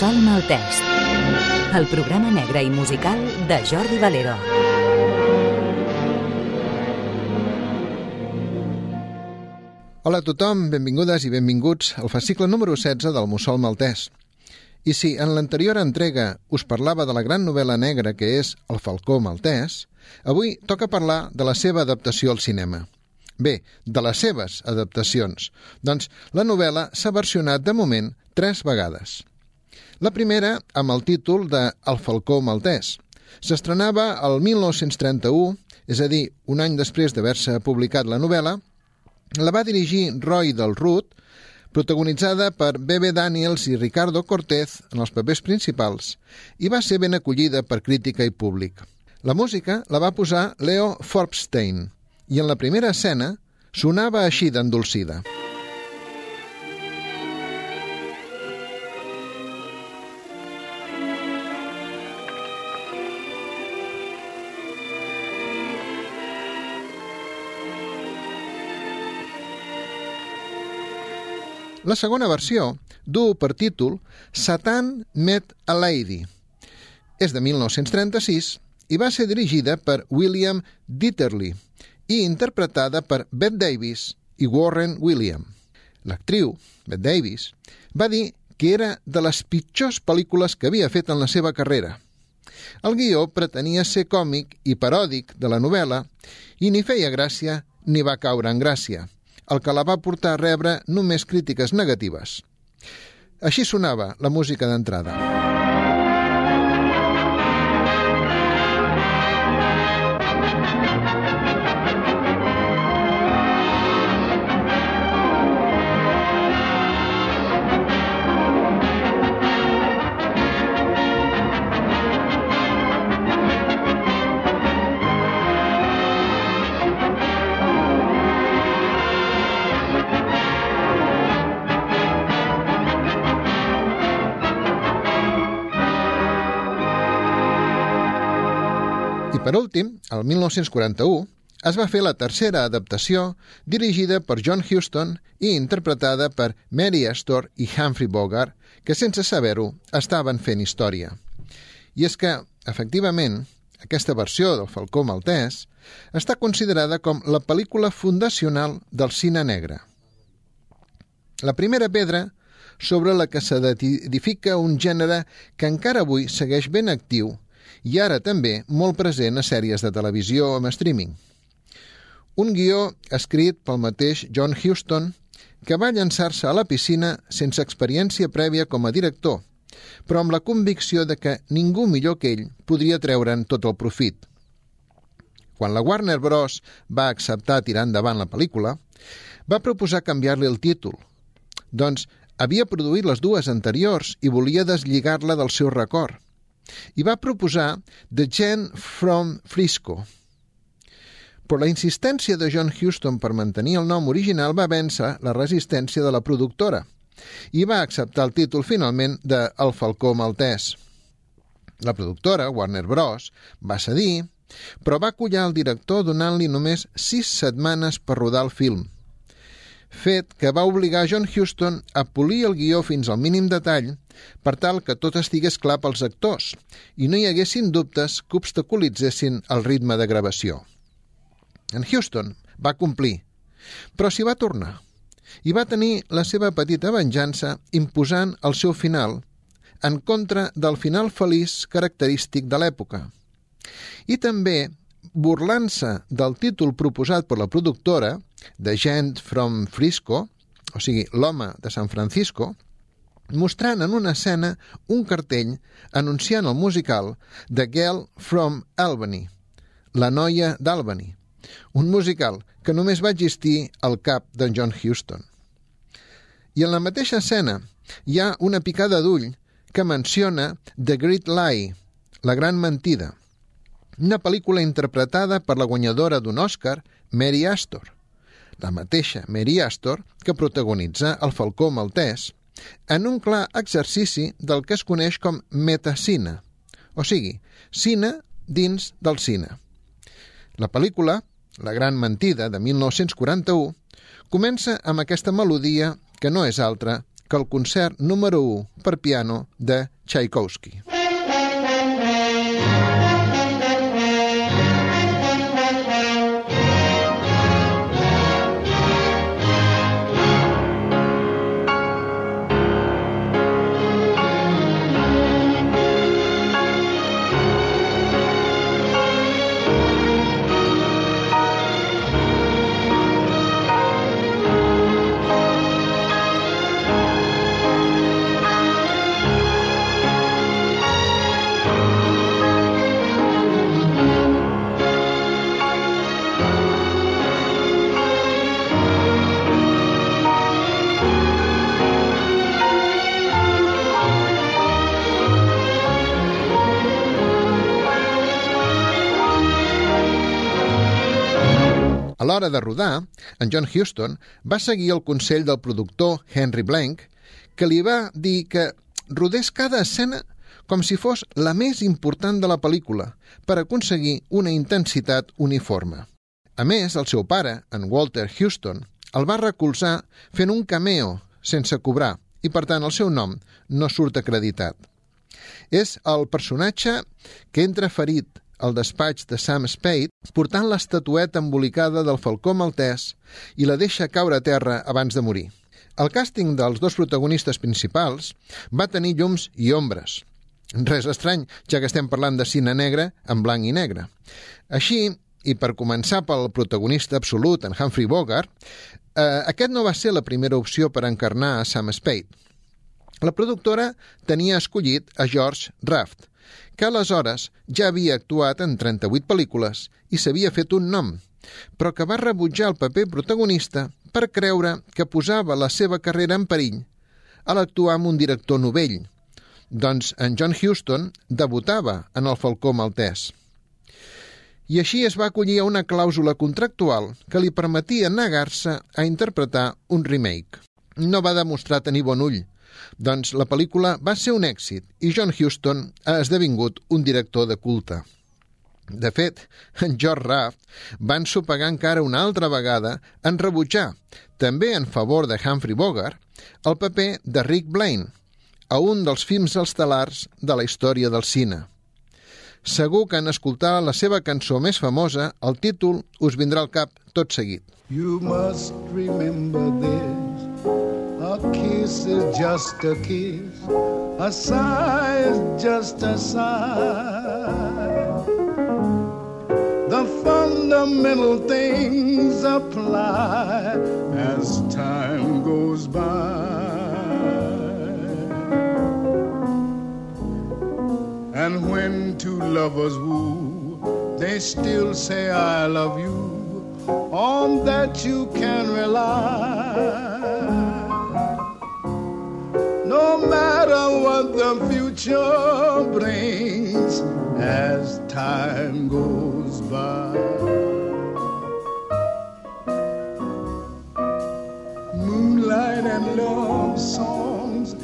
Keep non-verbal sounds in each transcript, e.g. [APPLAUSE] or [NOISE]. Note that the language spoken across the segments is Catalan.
Mussol Maltès, el programa negre i musical de Jordi Valero. Hola a tothom, benvingudes i benvinguts al fascicle número 16 del Mussol Maltès. I si en l'anterior entrega us parlava de la gran novel·la negra que és El Falcó Maltès, avui toca parlar de la seva adaptació al cinema. Bé, de les seves adaptacions. Doncs la novel·la s'ha versionat de moment tres vegades. La primera amb el títol de El Falcó Maltès. S'estrenava el 1931, és a dir, un any després d'haver-se publicat la novel·la, la va dirigir Roy del Ruth, protagonitzada per Bebe Daniels i Ricardo Cortez en els papers principals, i va ser ben acollida per crítica i públic. La música la va posar Leo Forbstein, i en la primera escena sonava així d'endolcida. La segona versió du per títol Satan Met a Lady. És de 1936 i va ser dirigida per William Dieterle, i interpretada per Bette Davis i Warren William. L'actriu, Bette Davis, va dir que era de les pitjors pel·lícules que havia fet en la seva carrera. El guió pretenia ser còmic i paròdic de la novel·la i ni feia gràcia ni va caure en gràcia, el que la va portar a rebre només crítiques negatives. Així sonava la música d'entrada. Últim, el 1941, es va fer la tercera adaptació dirigida per John Huston i interpretada per Mary Astor i Humphrey Bogart, que sense saber-ho estaven fent història. I és que, efectivament, aquesta versió del Falcó Maltès està considerada com la pel·lícula fundacional del cine negre. La primera pedra sobre la que s'edifica un gènere que encara avui segueix ben actiu i ara també molt present a sèries de televisió amb streaming. Un guió escrit pel mateix John Huston que va llançar-se a la piscina sense experiència prèvia com a director, però amb la convicció de que ningú millor que ell podria treure'n tot el profit. Quan la Warner Bros. va acceptar tirar endavant la pel·lícula, va proposar canviar-li el títol. Doncs havia produït les dues anteriors i volia deslligar-la del seu record i va proposar The Gen from Frisco. Però la insistència de John Huston per mantenir el nom original va vèncer la resistència de la productora i va acceptar el títol finalment de El Falcó Maltès. La productora, Warner Bros., va cedir, però va collar el director donant-li només sis setmanes per rodar el film – fet que va obligar John Huston a polir el guió fins al mínim detall per tal que tot estigués clar pels actors i no hi haguessin dubtes que obstaculitzessin el ritme de gravació. En Houston va complir, però s'hi va tornar i va tenir la seva petita venjança imposant el seu final en contra del final feliç característic de l'època. I també burlant-se del títol proposat per la productora, The Gent from Frisco, o sigui, l'home de San Francisco, mostrant en una escena un cartell anunciant el musical The Girl from Albany, la noia d'Albany, un musical que només va existir al cap d'en John Huston. I en la mateixa escena hi ha una picada d'ull que menciona The Great Lie, la gran mentida, una pel·lícula interpretada per la guanyadora d'un Oscar, Mary Astor, la mateixa Mary Astor que protagonitza El Falcó Maltès, en un clar exercici del que es coneix com metacine, o sigui, cine dins del cine. La pel·lícula, La gran mentida, de 1941, comença amb aquesta melodia que no és altra que el concert número 1 per piano de Tchaikovsky. A l'hora de rodar, en John Huston va seguir el consell del productor Henry Blank, que li va dir que rodés cada escena com si fos la més important de la pel·lícula per aconseguir una intensitat uniforme. A més, el seu pare, en Walter Houston, el va recolzar fent un cameo sense cobrar i, per tant, el seu nom no surt acreditat. És el personatge que entra ferit al despatx de Sam Spade portant l'estatueta embolicada del falcó maltès i la deixa caure a terra abans de morir. El càsting dels dos protagonistes principals va tenir llums i ombres. Res estrany, ja que estem parlant de cine negre en blanc i negre. Així, i per començar pel protagonista absolut, en Humphrey Bogart, eh, aquest no va ser la primera opció per encarnar a Sam Spade. La productora tenia escollit a George Raft, que aleshores ja havia actuat en 38 pel·lícules i s'havia fet un nom, però que va rebutjar el paper protagonista per creure que posava la seva carrera en perill a l'actuar amb un director novell, doncs en John Huston debutava en el Falcó Maltès. I així es va acollir a una clàusula contractual que li permetia negar-se a interpretar un remake. No va demostrar tenir bon ull, doncs la pel·lícula va ser un èxit i John Huston ha esdevingut un director de culte. De fet, en George Raft va ensopegar encara una altra vegada en rebutjar, també en favor de Humphrey Bogart, el paper de Rick Blaine, a un dels films estel·lars de la història del cine. Segur que en escoltar la seva cançó més famosa, el títol us vindrà al cap tot seguit. You must remember A kiss is just a kiss, a sigh is just a sigh. The fundamental things apply as time goes by. And when two lovers woo, they still say, I love you. On that you can rely. The future brings as time goes by. Moonlight and love songs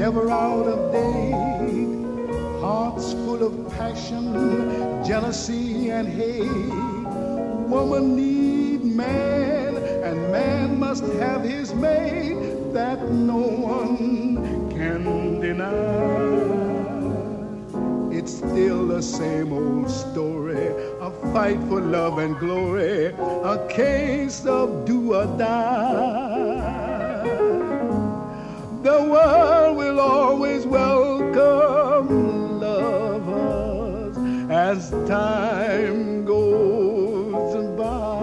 never out of date. Hearts full of passion, jealousy, and hate. Woman need man, and man must have his mate that no one deny. It's still the same old story, a fight for love and glory, a case of do or die. The world will always welcome lovers as time goes by.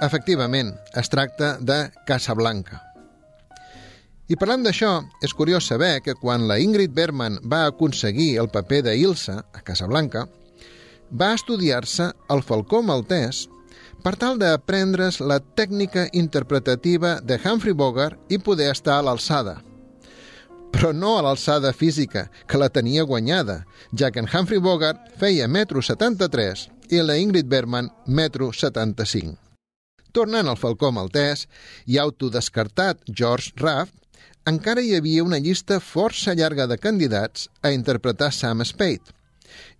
Efectivament, es tracta de Casablanca. I parlant d'això, és curiós saber que quan la Ingrid Bergman va aconseguir el paper de Ilsa a Casablanca, va estudiar-se el falcó maltès per tal d'aprendre's la tècnica interpretativa de Humphrey Bogart i poder estar a l'alçada. Però no a l'alçada física, que la tenia guanyada, ja que en Humphrey Bogart feia metro 73 i la Ingrid Bergman metro 75. Tornant al falcó maltès i autodescartat George Raft, encara hi havia una llista força llarga de candidats a interpretar Sam Spade.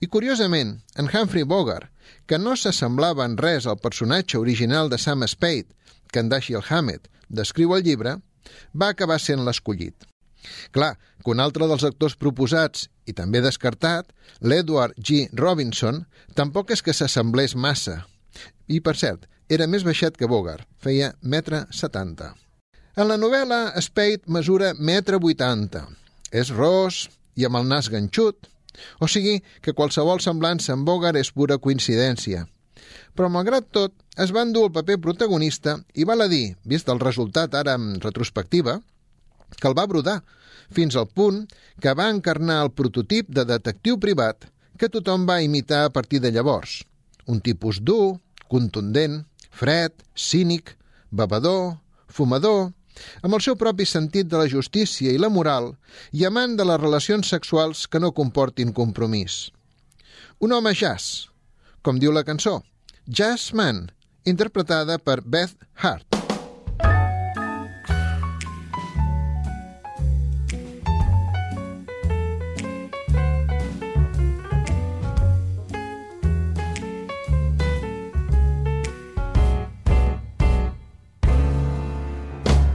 I curiosament, en Humphrey Bogart, que no s'assemblava en res al personatge original de Sam Spade, que en Dashiell Hammett descriu el llibre, va acabar sent l'escollit. Clar, que un altre dels actors proposats i també descartat, l'Edward G. Robinson, tampoc és que s'assemblés massa. I, per cert, era més baixet que Bogart, feia metre 70. En la novel·la, Spade mesura metre 80. És ros i amb el nas ganxut, o sigui que qualsevol semblança amb Bogart és pura coincidència. Però, malgrat tot, es va endur el paper protagonista i val a dir, vist el resultat ara en retrospectiva, que el va brodar, fins al punt que va encarnar el prototip de detectiu privat que tothom va imitar a partir de llavors. Un tipus dur, contundent, fred, cínic, bevedor, fumador, amb el seu propi sentit de la justícia i la moral i amant de les relacions sexuals que no comportin compromís. Un home jazz, com diu la cançó, Jazz Man, interpretada per Beth Hart.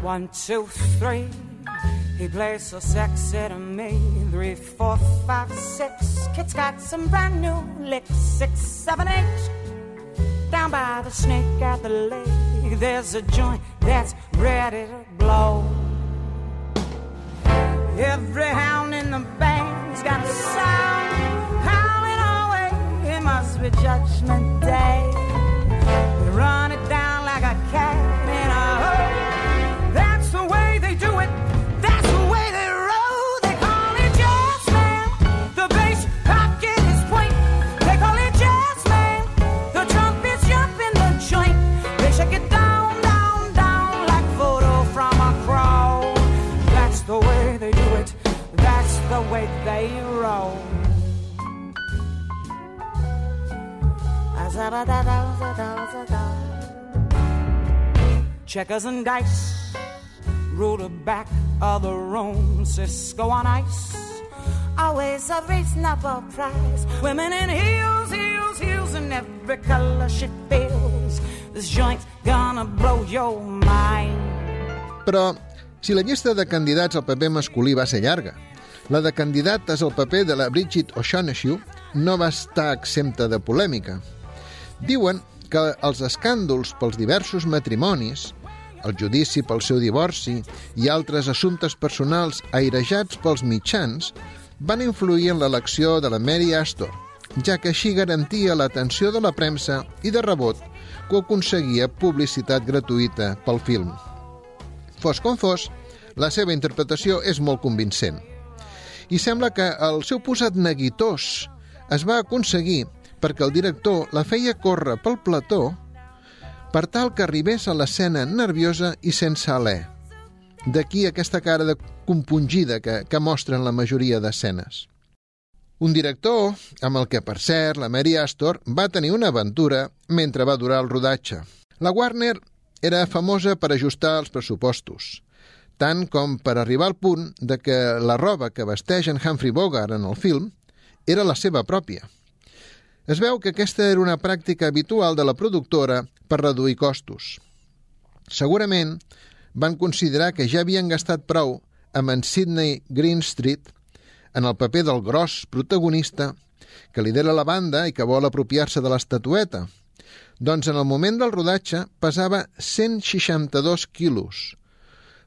One, two, three. He plays so sexy to me. Three, four, five, six. Kid's got some brand new licks. Six, seven, eight. Down by the snake at the lake, there's a joint that's ready to blow. Every hound in the band's got a sound howling away. It must be Judgment Day. Checkers and dice rule the back of the room. Cisco on ice. Always a reasonable price. Women in heels, heels, heels, in every color she feels. This joint's gonna blow your mind. Però, si la llista de candidats al paper masculí va ser llarga, la de candidates al paper de la Bridget O'Shaughnessy no va estar exempta de polèmica. Diuen que els escàndols pels diversos matrimonis, el judici pel seu divorci i altres assumptes personals airejats pels mitjans van influir en l'elecció de la Mary Astor, ja que així garantia l'atenció de la premsa i de rebot que aconseguia publicitat gratuïta pel film. Fos com fos, la seva interpretació és molt convincent. I sembla que el seu posat neguitós es va aconseguir perquè el director la feia córrer pel plató per tal que arribés a l'escena nerviosa i sense alè. D'aquí aquesta cara de compungida que, que mostren la majoria d'escenes. Un director amb el que, per cert, la Mary Astor va tenir una aventura mentre va durar el rodatge. La Warner era famosa per ajustar els pressupostos, tant com per arribar al punt de que la roba que vesteix en Humphrey Bogart en el film era la seva pròpia. Es veu que aquesta era una pràctica habitual de la productora per reduir costos. Segurament van considerar que ja havien gastat prou amb en Sidney Greenstreet en el paper del gros protagonista que lidera la banda i que vol apropiar-se de l'estatueta. Doncs en el moment del rodatge pesava 162 quilos,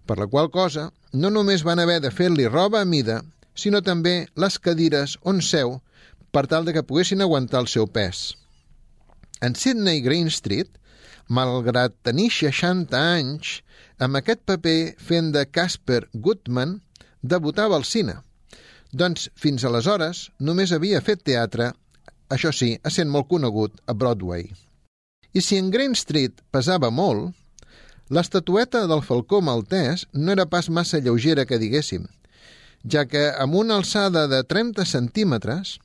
per la qual cosa no només van haver de fer-li roba a mida, sinó també les cadires on seu per tal de que poguessin aguantar el seu pes. En Sidney Greenstreet, malgrat tenir 60 anys, amb aquest paper fent de Casper Goodman, debutava al cine. Doncs fins aleshores només havia fet teatre, això sí, essent molt conegut a Broadway. I si en Greenstreet pesava molt, l'estatueta del falcó maltès no era pas massa lleugera que diguéssim, ja que amb una alçada de 30 centímetres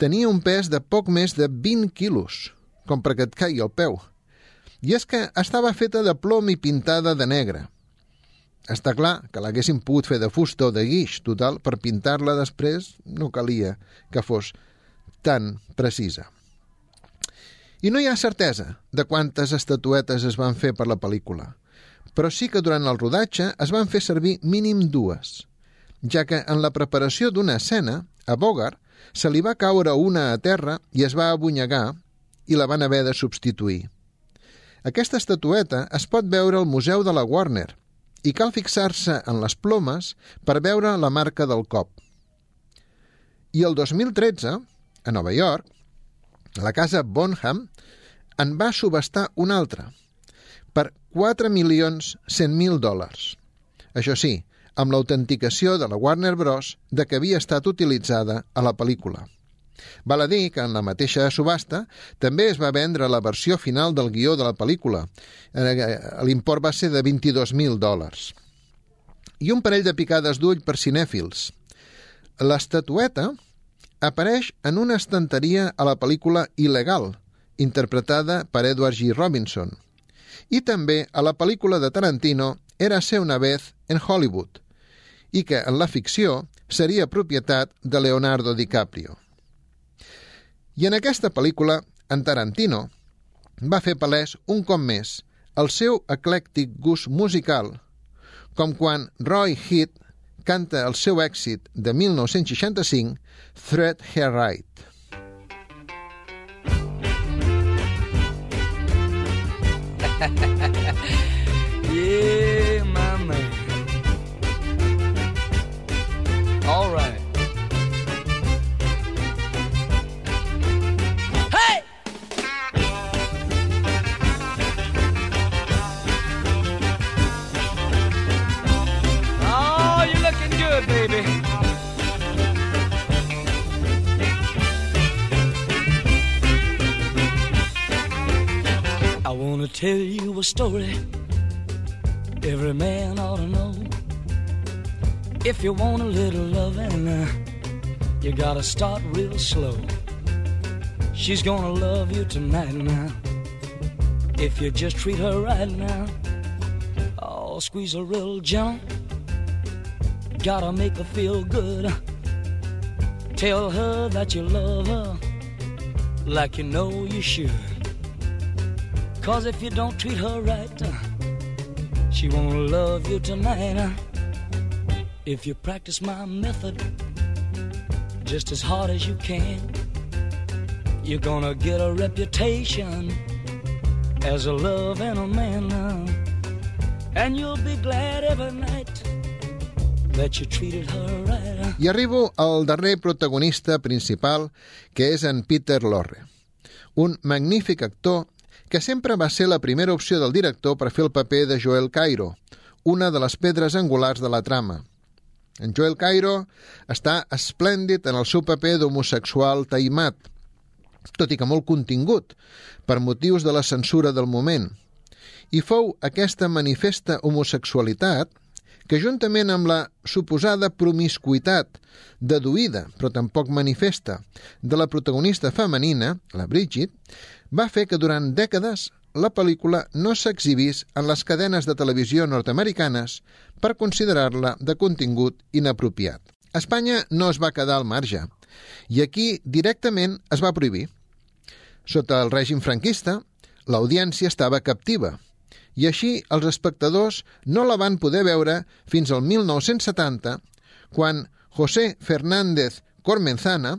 tenia un pes de poc més de 20 quilos, com perquè et caigui el peu. I és que estava feta de plom i pintada de negre. Està clar que l'haguessin pogut fer de fusta o de guix, total, per pintar-la després no calia que fos tan precisa. I no hi ha certesa de quantes estatuetes es van fer per la pel·lícula, però sí que durant el rodatge es van fer servir mínim dues, ja que en la preparació d'una escena, a Bogart, se li va caure una a terra i es va abunyegar i la van haver de substituir. Aquesta estatueta es pot veure al Museu de la Warner i cal fixar-se en les plomes per veure la marca del cop. I el 2013, a Nova York, la casa Bonham en va subestar una altra per 4 milions 100.000 dòlars. Això sí, amb l'autenticació de la Warner Bros. de que havia estat utilitzada a la pel·lícula. Val a dir que en la mateixa subhasta també es va vendre la versió final del guió de la pel·lícula. Eh, l'import va ser de 22.000 dòlars. I un parell de picades d'ull per cinèfils. L'estatueta apareix en una estanteria a la pel·lícula Il·legal, interpretada per Edward G. Robinson, i també a la pel·lícula de Tarantino Érase una vez en Hollywood, i que en la ficció seria propietat de Leonardo DiCaprio. I en aquesta pel·lícula, en Tarantino va fer palès un cop més el seu eclèctic gust musical, com quan Roy Heath canta el seu èxit de 1965, Thread Hair Right. yeah, [LAUGHS] All right. Hey! Oh, you're looking good, baby. I wanna tell you a story every man ought to know. If you want a little loving, uh, you gotta start real slow. She's gonna love you tonight now. If you just treat her right now, oh, squeeze her real gentle. Gotta make her feel good. Tell her that you love her like you know you should. Cause if you don't treat her right, uh, she won't love you tonight. If you practice my method just as hard as you can, you're gonna get a reputation as a love and a man. And you'll be glad every night that you treated her right. I arribo al darrer protagonista principal, que és en Peter Lorre, un magnífic actor que sempre va ser la primera opció del director per fer el paper de Joel Cairo, una de les pedres angulars de la trama. En Joel Cairo està esplèndid en el seu paper d'homosexual taimat, tot i que molt contingut, per motius de la censura del moment. I fou aquesta manifesta homosexualitat que juntament amb la suposada promiscuitat, deduïda, però tampoc manifesta, de la protagonista femenina, la Bridget, va fer que durant dècades la pel·lícula no s'exhibís en les cadenes de televisió nord-americanes per considerar-la de contingut inapropiat. Espanya no es va quedar al marge, i aquí directament es va prohibir. Sota el règim franquista, l'audiència estava captiva, i així els espectadors no la van poder veure fins al 1970, quan José Fernández Cormenzana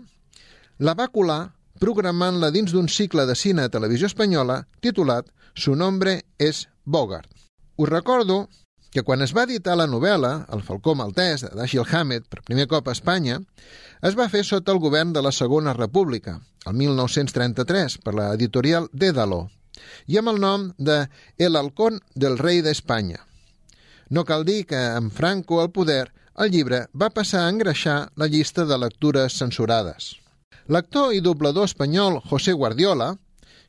la va colar programant-la dins d'un cicle de cine a televisió espanyola titulat Su nombre és Bogart. Us recordo que quan es va editar la novel·la, El falcó maltès, de Dashiell Hammett, per primer cop a Espanya, es va fer sota el govern de la Segona República, el 1933, per l'editorial Dédalo, i amb el nom de El halcón del rei d'Espanya. No cal dir que, amb Franco al poder, el llibre va passar a engreixar la llista de lectures censurades. L'actor i doblador espanyol José Guardiola,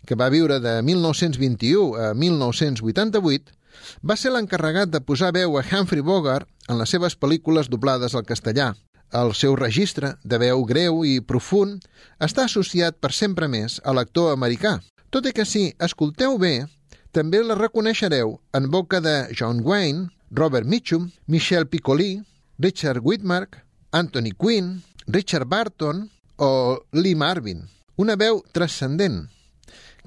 que va viure de 1921 a 1988, va ser l'encarregat de posar veu a Humphrey Bogart en les seves pel·lícules doblades al castellà. El seu registre de veu greu i profund està associat per sempre més a l'actor americà. Tot i que si escolteu bé, també la reconeixereu en boca de John Wayne, Robert Mitchum, Michel Piccoli, Richard Whitmark, Anthony Quinn, Richard Barton o Lee Marvin. Una veu transcendent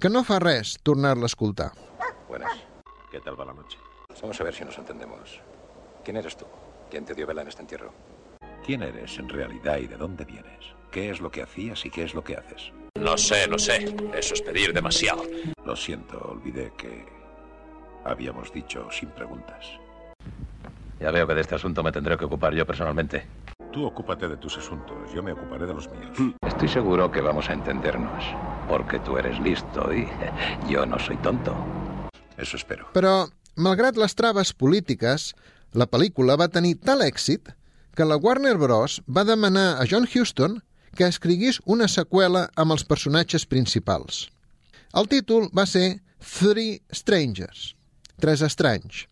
que no fa res tornar-la a escoltar. Buenas. ¿Qué tal va la noche? Vamos a ver si nos entendemos. ¿Quién eres tú? ¿Quién te dio vela en este entierro? ¿Quién eres en realidad y de dónde vienes? ¿Qué es lo que hacías y qué es lo que haces? Lo sé, lo sé. Eso es pedir demasiado. Lo siento, olvidé que habíamos dicho sin preguntas. Ya veo que de este asunto me tendré que ocupar yo personalmente. Tú ocúpate de tus asuntos, yo me ocuparé de los míos. Estoy seguro que vamos a entendernos. Porque tú eres listo y [LAUGHS] yo no soy tonto. Eso espero. Però, malgrat les traves polítiques, la pel·lícula va tenir tal èxit que la Warner Bros. va demanar a John Huston que escrigués una seqüela amb els personatges principals. El títol va ser Three Strangers, Tres Estranys,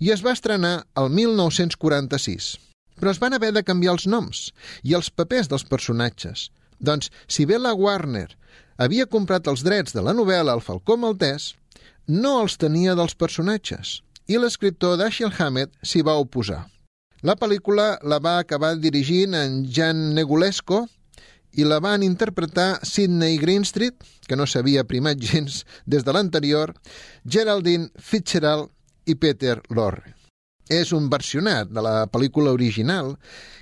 i es va estrenar el 1946. Però es van haver de canviar els noms i els papers dels personatges. Doncs, si bé la Warner havia comprat els drets de la novel·la El Falcó Maltès, no els tenia dels personatges, i l'escriptor Dashiell Hammett s'hi va oposar. La pel·lícula la va acabar dirigint en Jan Negulesco i la van interpretar Sidney Greenstreet, que no s'havia primat gens des de l'anterior, Geraldine Fitzgerald i Peter Lorre. És un versionat de la pel·lícula original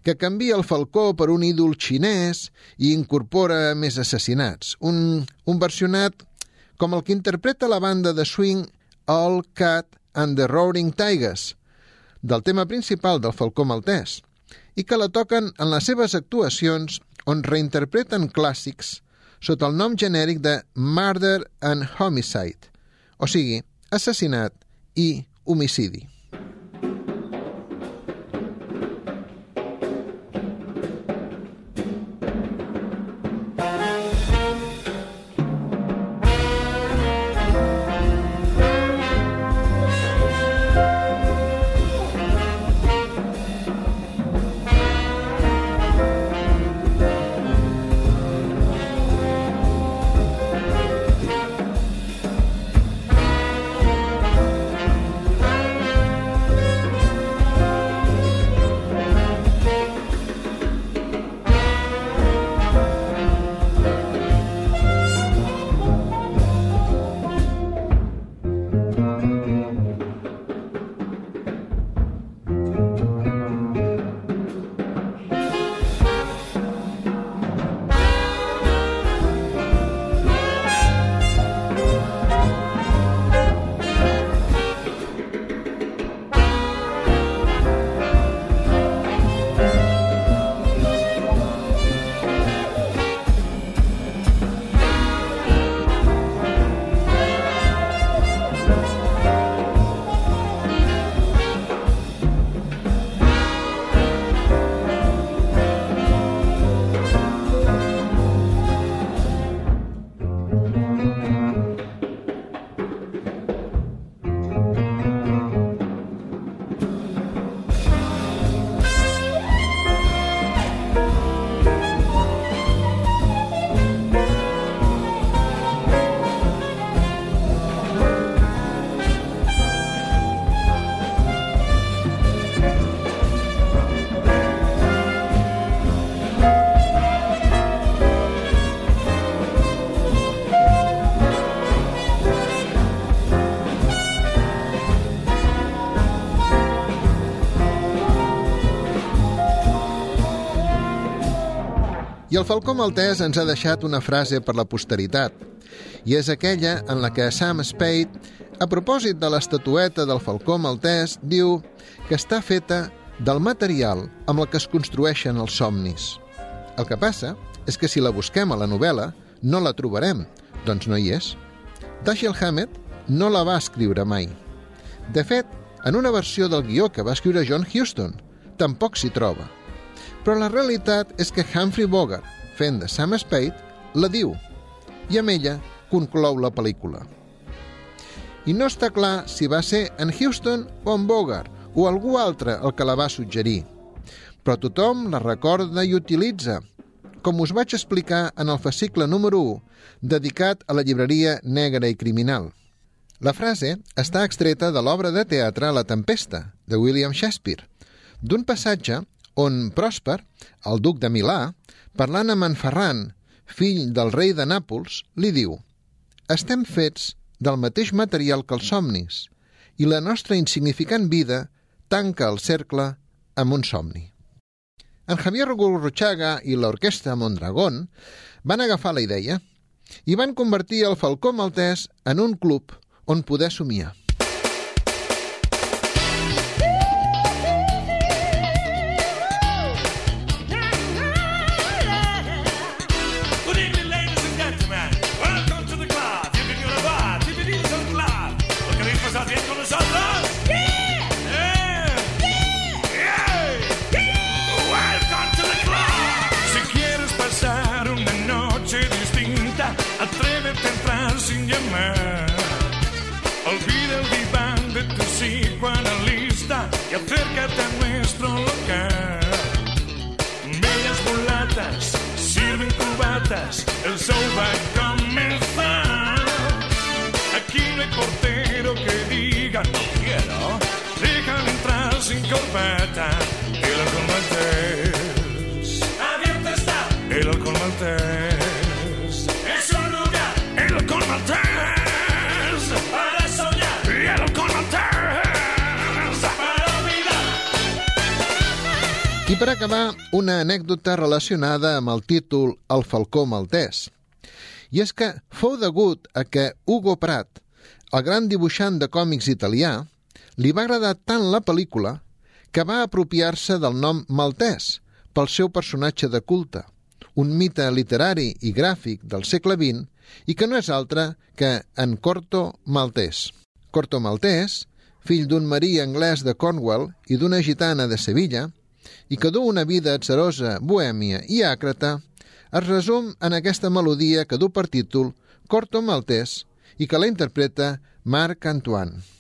que canvia el falcó per un ídol xinès i incorpora més assassinats. Un, un versionat com el que interpreta la banda de swing All Cat and the Roaring Tigers, del tema principal del Falcó Maltès, i que la toquen en les seves actuacions on reinterpreten clàssics sota el nom genèric de Murder and Homicide, o sigui, assassinat i homicidi. El Falcó Maltès ens ha deixat una frase per la posteritat, i és aquella en la que Sam Spade, a propòsit de l'estatueta del Falcó Maltès, diu que està feta del material amb el que es construeixen els somnis. El que passa és que si la busquem a la novel·la, no la trobarem, doncs no hi és. Dashiell Hammett no la va escriure mai. De fet, en una versió del guió que va escriure John Huston, tampoc s'hi troba. Però la realitat és que Humphrey Bogart, fent de Sam Spade, la diu, i amb ella conclou la pel·lícula. I no està clar si va ser en Houston o en Bogart, o algú altre el que la va suggerir. Però tothom la recorda i utilitza, com us vaig explicar en el fascicle número 1, dedicat a la llibreria negra i criminal. La frase està extreta de l'obra de teatre La tempesta, de William Shakespeare, d'un passatge on Pròsper, el duc de Milà, parlant amb en Ferran, fill del rei de Nàpols, li diu estem fets del mateix material que els somnis i la nostra insignificant vida tanca el cercle amb un somni. En Javier Gurruchaga i l'orquestra Mondragón van agafar la idea i van convertir el Falcó Maltès en un club on poder somiar. El show va a comenzar. Aquí no hay portero que diga no quiero, dejan entrar sin corbata. I per acabar, una anècdota relacionada amb el títol El Falcó Maltès. I és que fou degut a que Hugo Pratt, el gran dibuixant de còmics italià, li va agradar tant la pel·lícula que va apropiar-se del nom Maltès pel seu personatge de culte, un mite literari i gràfic del segle XX i que no és altre que en Corto Maltès. Corto Maltès, fill d'un marí anglès de Cornwall i d'una gitana de Sevilla, i que du una vida atzerosa, bohèmia i àcrata, es resum en aquesta melodia que du per títol Corto Maltès i que la interpreta Marc Antoine.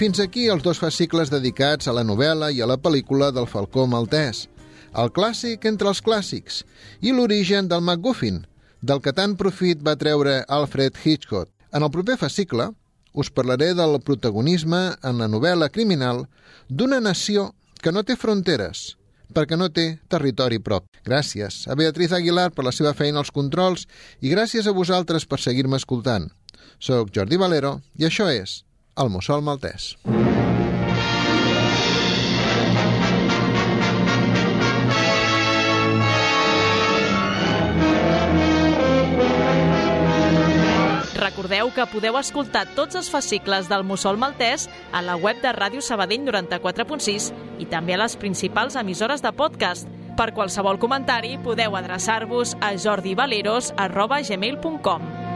Fins aquí els dos fascicles dedicats a la novel·la i a la pel·lícula del Falcó Maltès, el clàssic entre els clàssics i l'origen del MacGuffin, del que tant profit va treure Alfred Hitchcock. En el proper fascicle us parlaré del protagonisme en la novel·la criminal d'una nació que no té fronteres, perquè no té territori prop. Gràcies a Beatriz Aguilar per la seva feina als controls i gràcies a vosaltres per seguir-me escoltant. Soc Jordi Valero i això és El Mussol Maltès. Recordeu que podeu escoltar tots els fascicles del Mussol Maltès a la web de Ràdio Sabadell 94.6 i també a les principals emissores de podcast. Per qualsevol comentari podeu adreçar-vos a jordivaleros.gmail.com